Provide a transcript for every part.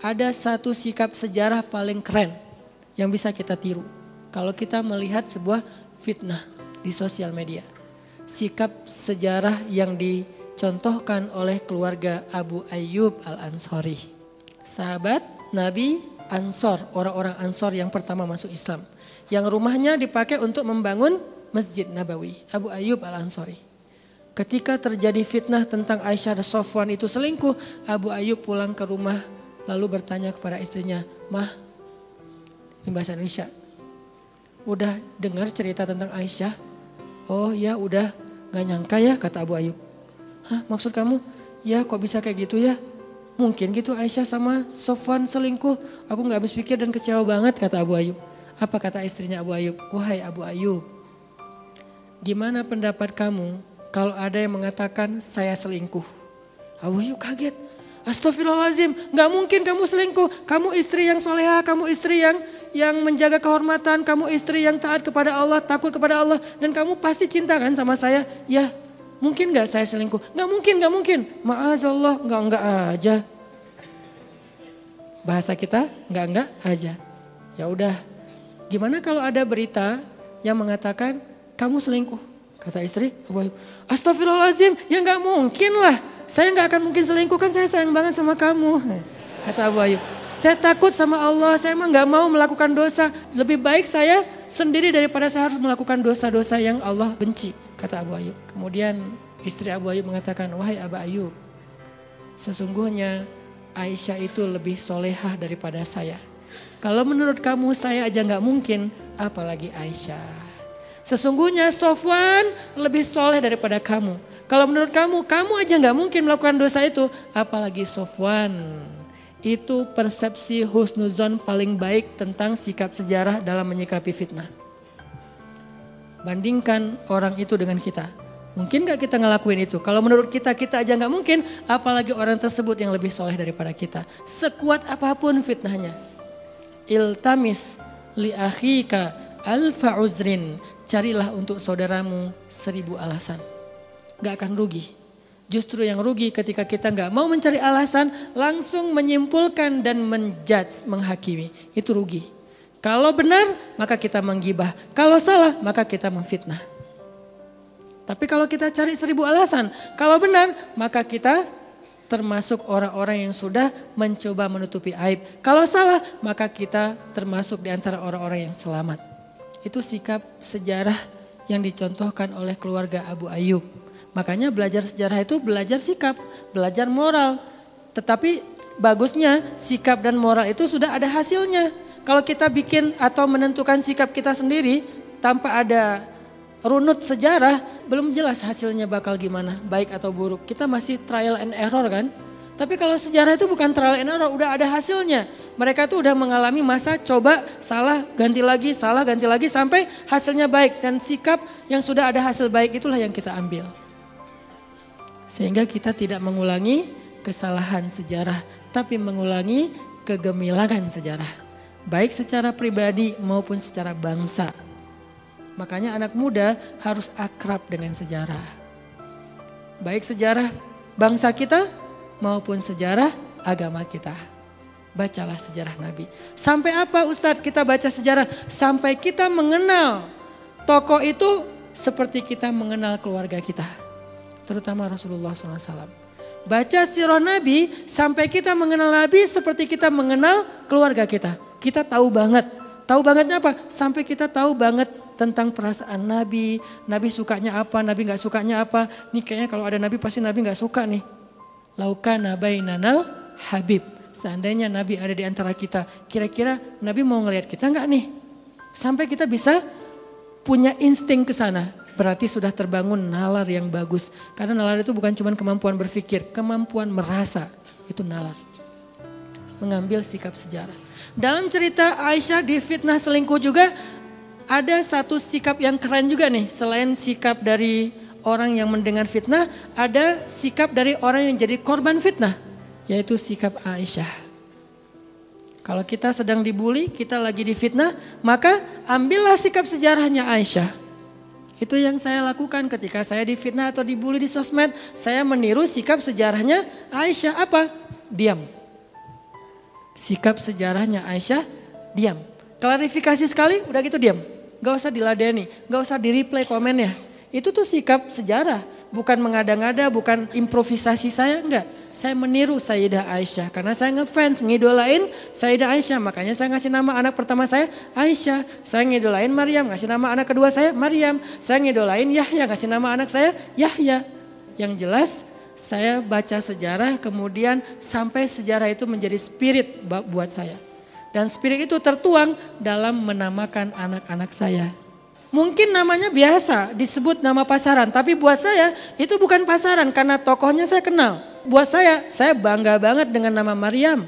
ada satu sikap sejarah paling keren yang bisa kita tiru. Kalau kita melihat sebuah fitnah di sosial media. Sikap sejarah yang dicontohkan oleh keluarga Abu Ayyub Al-Ansori. Sahabat Nabi Ansor, orang-orang Ansor yang pertama masuk Islam. Yang rumahnya dipakai untuk membangun Masjid Nabawi, Abu Ayyub Al-Ansori. Ketika terjadi fitnah tentang Aisyah dan Sofwan itu selingkuh, Abu Ayyub pulang ke rumah lalu bertanya kepada istrinya, Mah, ini bahasa Indonesia, udah dengar cerita tentang Aisyah? Oh ya udah, gak nyangka ya kata Abu Ayyub. Hah maksud kamu? Ya kok bisa kayak gitu ya? Mungkin gitu Aisyah sama Sofwan selingkuh. Aku gak habis pikir dan kecewa banget kata Abu Ayyub. Apa kata istrinya Abu Ayyub? Wahai Abu Ayyub, gimana pendapat kamu kalau ada yang mengatakan saya selingkuh. Abu Ayyub kaget. Astagfirullahaladzim, gak mungkin kamu selingkuh. Kamu istri yang soleha, kamu istri yang yang menjaga kehormatan, kamu istri yang taat kepada Allah, takut kepada Allah. Dan kamu pasti cinta kan sama saya? Ya, mungkin gak saya selingkuh? Gak mungkin, gak mungkin. Maazallah, gak enggak aja. Bahasa kita gak enggak aja. Ya udah, gimana kalau ada berita yang mengatakan kamu selingkuh? Kata istri, Abu Ayyub, astagfirullahaladzim, ya nggak mungkin lah. Saya nggak akan mungkin selingkuh kan saya sayang banget sama kamu. Kata Abu Ayyub, saya takut sama Allah, saya emang nggak mau melakukan dosa. Lebih baik saya sendiri daripada saya harus melakukan dosa-dosa yang Allah benci. Kata Abu Ayyub. Kemudian istri Abu Ayyub mengatakan, wahai Abu Ayyub, sesungguhnya Aisyah itu lebih solehah daripada saya. Kalau menurut kamu saya aja nggak mungkin, apalagi Aisyah. Sesungguhnya Sofwan lebih soleh daripada kamu. Kalau menurut kamu, kamu aja nggak mungkin melakukan dosa itu, apalagi Sofwan. Itu persepsi husnuzon paling baik tentang sikap sejarah dalam menyikapi fitnah. Bandingkan orang itu dengan kita. Mungkin gak kita ngelakuin itu? Kalau menurut kita, kita aja nggak mungkin, apalagi orang tersebut yang lebih soleh daripada kita. Sekuat apa pun fitnahnya. Iltamis li akhika alfa uzrin carilah untuk saudaramu seribu alasan. Gak akan rugi. Justru yang rugi ketika kita gak mau mencari alasan, langsung menyimpulkan dan menjudge, menghakimi. Itu rugi. Kalau benar, maka kita menggibah. Kalau salah, maka kita memfitnah. Tapi kalau kita cari seribu alasan, kalau benar, maka kita termasuk orang-orang yang sudah mencoba menutupi aib. Kalau salah, maka kita termasuk di antara orang-orang yang selamat. Itu sikap sejarah yang dicontohkan oleh keluarga Abu Ayyub. Makanya belajar sejarah itu belajar sikap, belajar moral. Tetapi bagusnya sikap dan moral itu sudah ada hasilnya. Kalau kita bikin atau menentukan sikap kita sendiri tanpa ada runut sejarah, belum jelas hasilnya bakal gimana, baik atau buruk. Kita masih trial and error kan. Tapi kalau sejarah itu bukan trial and error, udah ada hasilnya. Mereka tuh udah mengalami masa coba, salah, ganti lagi, salah, ganti lagi sampai hasilnya baik. Dan sikap yang sudah ada hasil baik itulah yang kita ambil. Sehingga kita tidak mengulangi kesalahan sejarah, tapi mengulangi kegemilangan sejarah. Baik secara pribadi maupun secara bangsa. Makanya anak muda harus akrab dengan sejarah. Baik sejarah bangsa kita maupun sejarah agama kita. Bacalah sejarah Nabi. Sampai apa Ustadz kita baca sejarah? Sampai kita mengenal tokoh itu seperti kita mengenal keluarga kita. Terutama Rasulullah SAW. Baca sirah Nabi sampai kita mengenal Nabi seperti kita mengenal keluarga kita. Kita tahu banget. Tahu bangetnya apa? Sampai kita tahu banget tentang perasaan Nabi. Nabi sukanya apa, Nabi gak sukanya apa. Nih kayaknya kalau ada Nabi pasti Nabi gak suka nih laukana bainanal habib. Seandainya Nabi ada di antara kita, kira-kira Nabi mau ngelihat kita enggak nih? Sampai kita bisa punya insting ke sana. Berarti sudah terbangun nalar yang bagus. Karena nalar itu bukan cuma kemampuan berpikir, kemampuan merasa. Itu nalar. Mengambil sikap sejarah. Dalam cerita Aisyah di fitnah selingkuh juga ada satu sikap yang keren juga nih. Selain sikap dari orang yang mendengar fitnah, ada sikap dari orang yang jadi korban fitnah, yaitu sikap Aisyah. Kalau kita sedang dibully, kita lagi difitnah, maka ambillah sikap sejarahnya Aisyah. Itu yang saya lakukan ketika saya difitnah atau dibully di sosmed. Saya meniru sikap sejarahnya Aisyah apa? Diam. Sikap sejarahnya Aisyah, diam. Klarifikasi sekali, udah gitu diam. Gak usah diladeni, gak usah di replay komennya. Itu tuh sikap sejarah, bukan mengada-ngada, bukan improvisasi saya, enggak. Saya meniru Sayyidah Aisyah karena saya ngefans, ngidolain Sayyidah Aisyah. Makanya saya ngasih nama anak pertama saya Aisyah. Saya ngidolain Maryam, ngasih nama anak kedua saya Maryam. Saya ngidolain Yahya, ngasih nama anak saya Yahya. Yang jelas saya baca sejarah kemudian sampai sejarah itu menjadi spirit buat saya. Dan spirit itu tertuang dalam menamakan anak-anak saya. Mungkin namanya biasa, disebut nama pasaran. Tapi buat saya itu bukan pasaran karena tokohnya saya kenal. Buat saya, saya bangga banget dengan nama Maryam.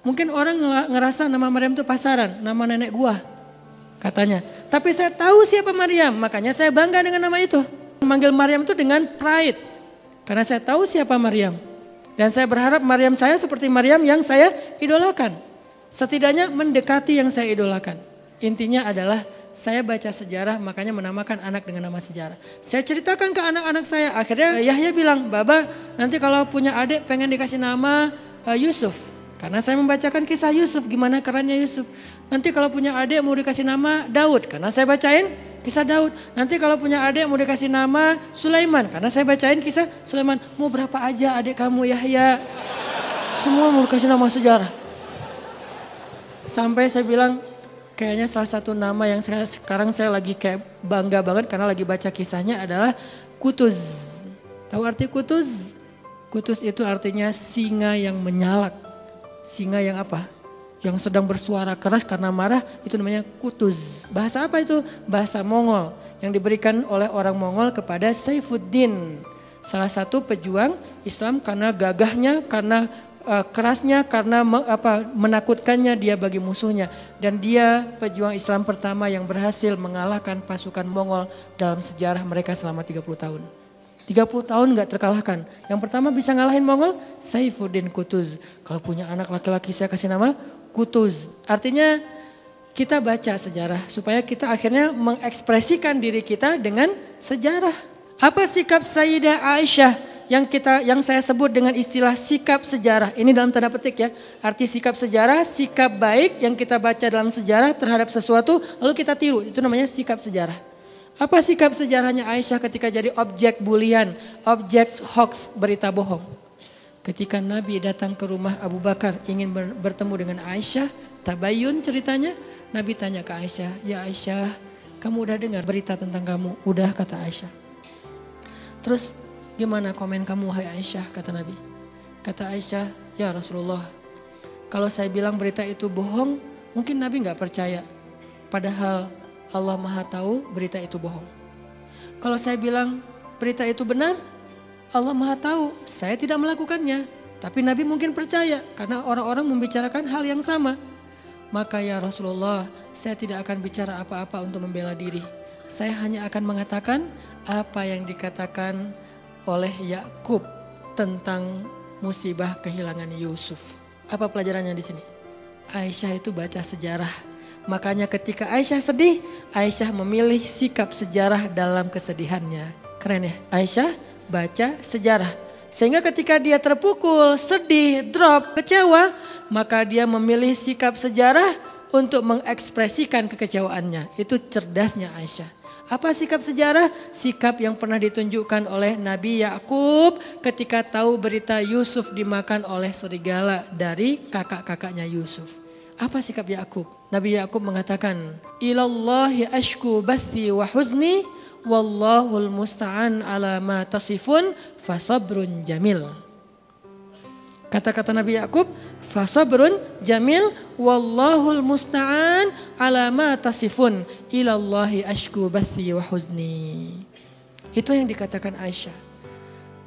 Mungkin orang ngerasa nama Maryam itu pasaran, nama nenek gua katanya. Tapi saya tahu siapa Maryam, makanya saya bangga dengan nama itu. Memanggil Maryam itu dengan pride. Karena saya tahu siapa Maryam. Dan saya berharap Maryam saya seperti Maryam yang saya idolakan. Setidaknya mendekati yang saya idolakan. Intinya adalah saya baca sejarah makanya menamakan anak dengan nama sejarah. Saya ceritakan ke anak-anak saya. Akhirnya Yahya bilang, Baba nanti kalau punya adik pengen dikasih nama uh, Yusuf. Karena saya membacakan kisah Yusuf, gimana kerennya Yusuf. Nanti kalau punya adik mau dikasih nama Daud. Karena saya bacain kisah Daud. Nanti kalau punya adik mau dikasih nama Sulaiman. Karena saya bacain kisah Sulaiman. Mau berapa aja adik kamu Yahya. Semua mau dikasih nama sejarah. Sampai saya bilang, kayaknya salah satu nama yang saya sekarang saya lagi kayak bangga banget karena lagi baca kisahnya adalah Kutuz. Tahu arti Kutuz? Kutuz itu artinya singa yang menyalak. Singa yang apa? Yang sedang bersuara keras karena marah itu namanya Kutuz. Bahasa apa itu? Bahasa Mongol yang diberikan oleh orang Mongol kepada Saifuddin. Salah satu pejuang Islam karena gagahnya, karena uh, kerasnya karena me, apa menakutkannya dia bagi musuhnya dan dia pejuang Islam pertama yang berhasil mengalahkan pasukan Mongol dalam sejarah mereka selama 30 tahun. 30 tahun nggak terkalahkan. Yang pertama bisa ngalahin Mongol, Saifuddin Kutuz. Kalau punya anak laki-laki saya kasih nama Kutuz. Artinya kita baca sejarah supaya kita akhirnya mengekspresikan diri kita dengan sejarah. Apa sikap Sayyidah Aisyah yang kita yang saya sebut dengan istilah sikap sejarah. Ini dalam tanda petik ya. Arti sikap sejarah, sikap baik yang kita baca dalam sejarah terhadap sesuatu lalu kita tiru. Itu namanya sikap sejarah. Apa sikap sejarahnya Aisyah ketika jadi objek bulian, objek hoax, berita bohong? Ketika Nabi datang ke rumah Abu Bakar ingin bertemu dengan Aisyah, tabayun ceritanya, Nabi tanya ke Aisyah, "Ya Aisyah, kamu udah dengar berita tentang kamu?" "Udah," kata Aisyah. Terus Gimana komen kamu hai Aisyah kata Nabi. Kata Aisyah, ya Rasulullah kalau saya bilang berita itu bohong mungkin Nabi nggak percaya. Padahal Allah maha tahu berita itu bohong. Kalau saya bilang berita itu benar, Allah maha tahu saya tidak melakukannya. Tapi Nabi mungkin percaya karena orang-orang membicarakan hal yang sama. Maka ya Rasulullah, saya tidak akan bicara apa-apa untuk membela diri. Saya hanya akan mengatakan apa yang dikatakan oleh Yakub tentang musibah kehilangan Yusuf. Apa pelajarannya di sini? Aisyah itu baca sejarah. Makanya ketika Aisyah sedih, Aisyah memilih sikap sejarah dalam kesedihannya. Keren ya? Aisyah baca sejarah. Sehingga ketika dia terpukul, sedih, drop, kecewa, maka dia memilih sikap sejarah untuk mengekspresikan kekecewaannya. Itu cerdasnya Aisyah. Apa sikap sejarah? Sikap yang pernah ditunjukkan oleh Nabi Yakub ketika tahu berita Yusuf dimakan oleh serigala dari kakak-kakaknya Yusuf. Apa sikap Yakub? Nabi Yakub mengatakan, "Ilallahi ashku bathi wa huzni wallahul musta'an ala ma tasifun fasabrun jamil." Kata-kata Nabi Yakub, fasabrun jamil wallahul musta'an ala ma tasifun ilallahi ashku bathi wa huzni. Itu yang dikatakan Aisyah.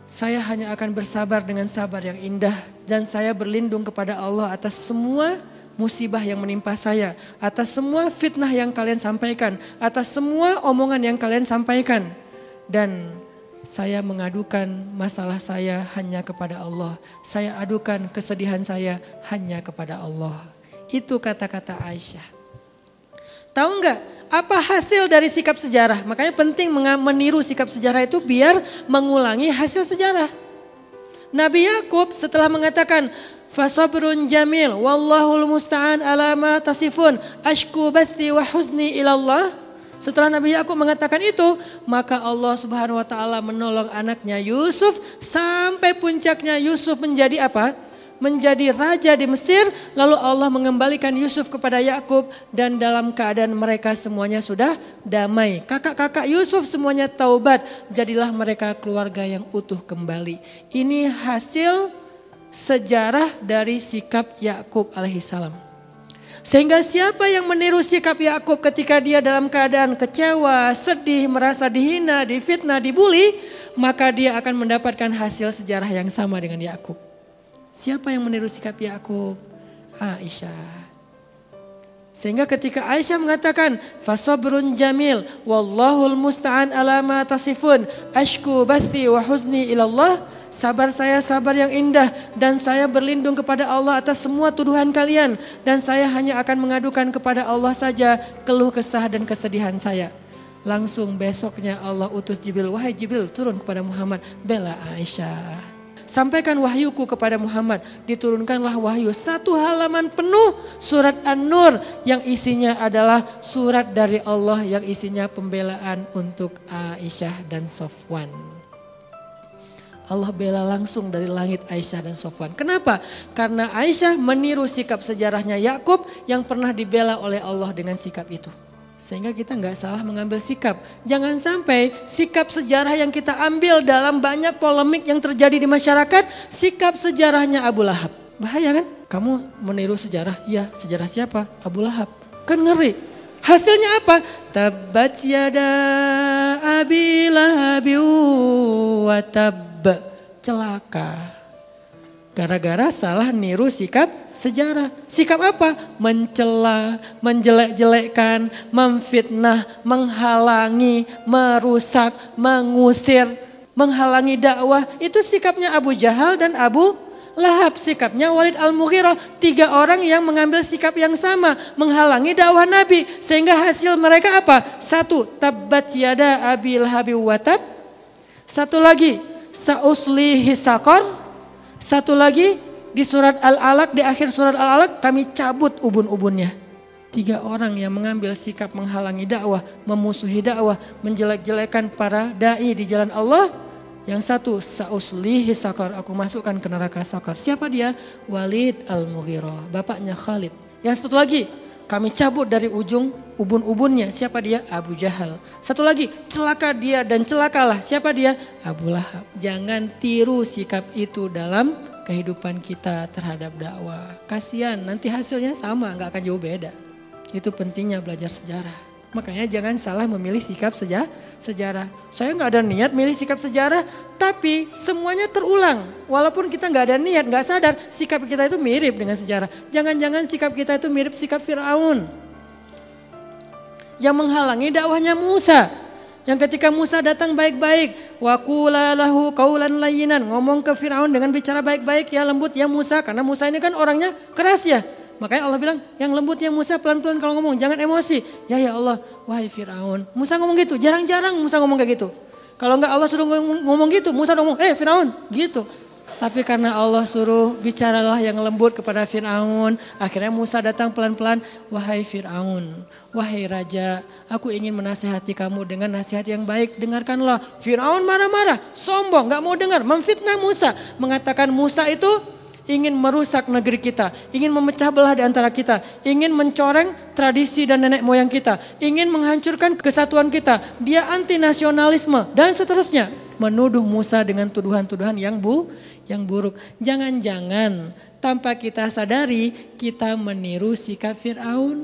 Saya hanya akan bersabar dengan sabar yang indah dan saya berlindung kepada Allah atas semua musibah yang menimpa saya, atas semua fitnah yang kalian sampaikan, atas semua omongan yang kalian sampaikan. Dan saya mengadukan masalah saya hanya kepada Allah. Saya adukan kesedihan saya hanya kepada Allah. Itu kata-kata Aisyah. Tahu nggak apa hasil dari sikap sejarah? Makanya penting meniru sikap sejarah itu biar mengulangi hasil sejarah. Nabi Yakub setelah mengatakan Fasabrun jamil wallahul musta'an ala ma tasifun ashku bathi wa huzni ilallah. Setelah Nabi Yakub mengatakan itu, maka Allah Subhanahu wa taala menolong anaknya Yusuf sampai puncaknya Yusuf menjadi apa? menjadi raja di Mesir, lalu Allah mengembalikan Yusuf kepada Yakub dan dalam keadaan mereka semuanya sudah damai. Kakak-kakak Yusuf semuanya taubat, jadilah mereka keluarga yang utuh kembali. Ini hasil sejarah dari sikap Yakub alaihissalam. Sehingga siapa yang meniru sikap Yakub ketika dia dalam keadaan kecewa, sedih, merasa dihina, difitnah, dibully, maka dia akan mendapatkan hasil sejarah yang sama dengan Yakub. Siapa yang meniru sikap Yakub? Aisyah. Sehingga ketika Aisyah mengatakan fasabrun jamil wallahul musta'an ala ma tasifun ashku bathi wa huzni ilallah sabar saya sabar yang indah dan saya berlindung kepada Allah atas semua tuduhan kalian dan saya hanya akan mengadukan kepada Allah saja keluh kesah dan kesedihan saya. Langsung besoknya Allah utus Jibril, wahai Jibril turun kepada Muhammad, bela Aisyah. Sampaikan wahyuku kepada Muhammad. Diturunkanlah wahyu satu halaman penuh surat An-Nur yang isinya adalah surat dari Allah yang isinya pembelaan untuk Aisyah dan Sofwan. Allah bela langsung dari langit Aisyah dan Sofwan. Kenapa? Karena Aisyah meniru sikap sejarahnya Yakub yang pernah dibela oleh Allah dengan sikap itu. Sehingga kita nggak salah mengambil sikap. Jangan sampai sikap sejarah yang kita ambil dalam banyak polemik yang terjadi di masyarakat, sikap sejarahnya Abu Lahab. Bahaya kan? Kamu meniru sejarah, iya sejarah siapa? Abu Lahab. Kan ngeri. Hasilnya apa? Tabat yada abi lahabi wa tab. Celaka. Gara-gara salah niru sikap sejarah. Sikap apa? Mencela, menjelek-jelekkan, memfitnah, menghalangi, merusak, mengusir, menghalangi dakwah. Itu sikapnya Abu Jahal dan Abu Lahab. Sikapnya Walid Al-Mughirah. Tiga orang yang mengambil sikap yang sama. Menghalangi dakwah Nabi. Sehingga hasil mereka apa? Satu, tabat yada abil habi watab. Satu lagi, sausli hisakor satu lagi di surat Al-Alaq, di akhir surat Al-Alaq kami cabut ubun-ubunnya. Tiga orang yang mengambil sikap menghalangi dakwah, memusuhi dakwah, menjelek-jelekan para da'i di jalan Allah. Yang satu, sauslihi sakar, aku masukkan ke neraka sakar. Siapa dia? Walid al-Mughirah, bapaknya Khalid. Yang satu lagi, kami cabut dari ujung ubun-ubunnya. Siapa dia? Abu Jahal. Satu lagi, celaka dia dan celakalah. Siapa dia? Abu Lahab. Jangan tiru sikap itu dalam kehidupan kita terhadap dakwah. Kasihan, nanti hasilnya sama, nggak akan jauh beda. Itu pentingnya belajar sejarah. Makanya jangan salah memilih sikap seja, sejarah. Saya nggak ada niat milih sikap sejarah, tapi semuanya terulang. Walaupun kita nggak ada niat, nggak sadar, sikap kita itu mirip dengan sejarah. Jangan-jangan sikap kita itu mirip sikap Fir'aun. Yang menghalangi dakwahnya Musa. Yang ketika Musa datang baik-baik, wakulalahu kaulan layinan, ngomong ke Firaun dengan bicara baik-baik ya lembut ya Musa, karena Musa ini kan orangnya keras ya. Makanya Allah bilang, yang lembutnya Musa pelan-pelan kalau ngomong, jangan emosi. Ya ya Allah, wahai Fir'aun. Musa ngomong gitu, jarang-jarang Musa ngomong kayak gitu. Kalau enggak Allah suruh ngomong gitu, Musa ngomong, eh Fir'aun, gitu. Tapi karena Allah suruh bicaralah yang lembut kepada Fir'aun. Akhirnya Musa datang pelan-pelan. Wahai Fir'aun, wahai Raja, aku ingin menasehati kamu dengan nasihat yang baik. Dengarkanlah. Fir'aun marah-marah, sombong, gak mau dengar. Memfitnah Musa. Mengatakan Musa itu ingin merusak negeri kita, ingin memecah belah di antara kita, ingin mencoreng tradisi dan nenek moyang kita, ingin menghancurkan kesatuan kita. Dia anti nasionalisme dan seterusnya. Menuduh Musa dengan tuduhan-tuduhan yang bu, yang buruk. Jangan-jangan tanpa kita sadari kita meniru sikap Fir'aun.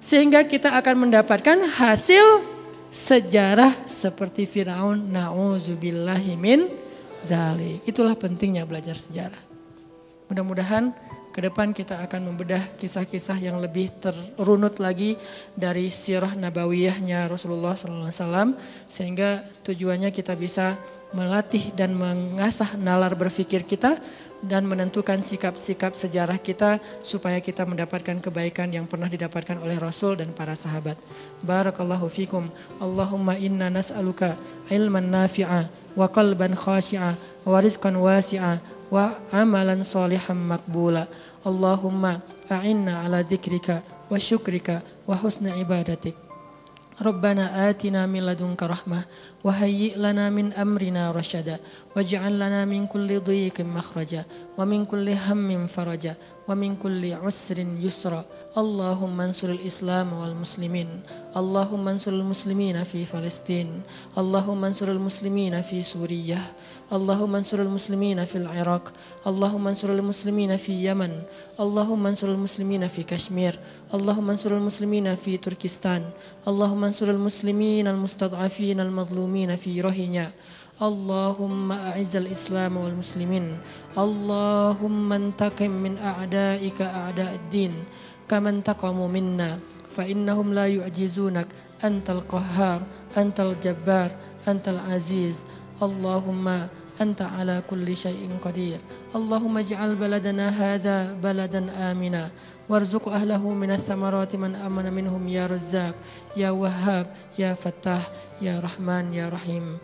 Sehingga kita akan mendapatkan hasil sejarah seperti Fir'aun. Na'udzubillahimin zalik. Itulah pentingnya belajar sejarah. Mudah-mudahan ke depan kita akan membedah kisah-kisah yang lebih terunut lagi dari sirah nabawiyahnya Rasulullah SAW sehingga tujuannya kita bisa melatih dan mengasah nalar berpikir kita dan menentukan sikap-sikap sejarah kita supaya kita mendapatkan kebaikan yang pernah didapatkan oleh Rasul dan para sahabat. Barakallahu fikum. Allahumma inna nas'aluka ilman nafi'a wa qalban khashi'a wa rizqan wasi'a وعملا صالحا مقبولا. اللهم أعنا على ذكرك وشكرك وحسن عبادتك. ربنا آتنا من لدنك رحمة وهيئ لنا من أمرنا رشدا. واجعل لنا من كل ضيق مخرجا ومن كل هم فرجا ومن كل عسر يسرا. اللهم انصر الإسلام والمسلمين. اللهم انصر المسلمين في فلسطين. اللهم انصر المسلمين في سوريا. اللهم انصر المسلمين في العراق اللهم انصر المسلمين في يمن اللهم انصر المسلمين في كشمير اللهم انصر المسلمين في تركستان اللهم انصر المسلمين المستضعفين المظلومين في روهينيا. اللهم أعز الإسلام والمسلمين. اللهم انتقم من أعدائك أعداء الدين كما انتقموا منا. فإنهم لا يعجزونك. أنت القهار أنت الجبار أنت العزيز. اللهم أنت على كل شيء قدير. اللهم اجعل بلدنا هذا بلدا آمنا. وارزق أهله من الثمرات من أمن منهم يا رزاق يا وهاب يا فتاح يا رحمن يا رحيم.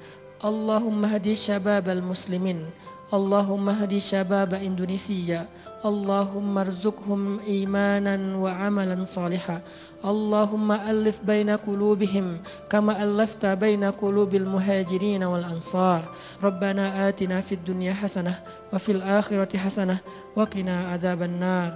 اللهم هدي شباب المسلمين. اللهم هدي شباب إندونيسيا. اللهم ارزقهم إيمانا وعملا صالحا. اللهم ألف بين قلوبهم كما ألفت بين قلوب المهاجرين والأنصار. ربنا آتنا في الدنيا حسنة وفي الآخرة حسنة وقنا عذاب النار.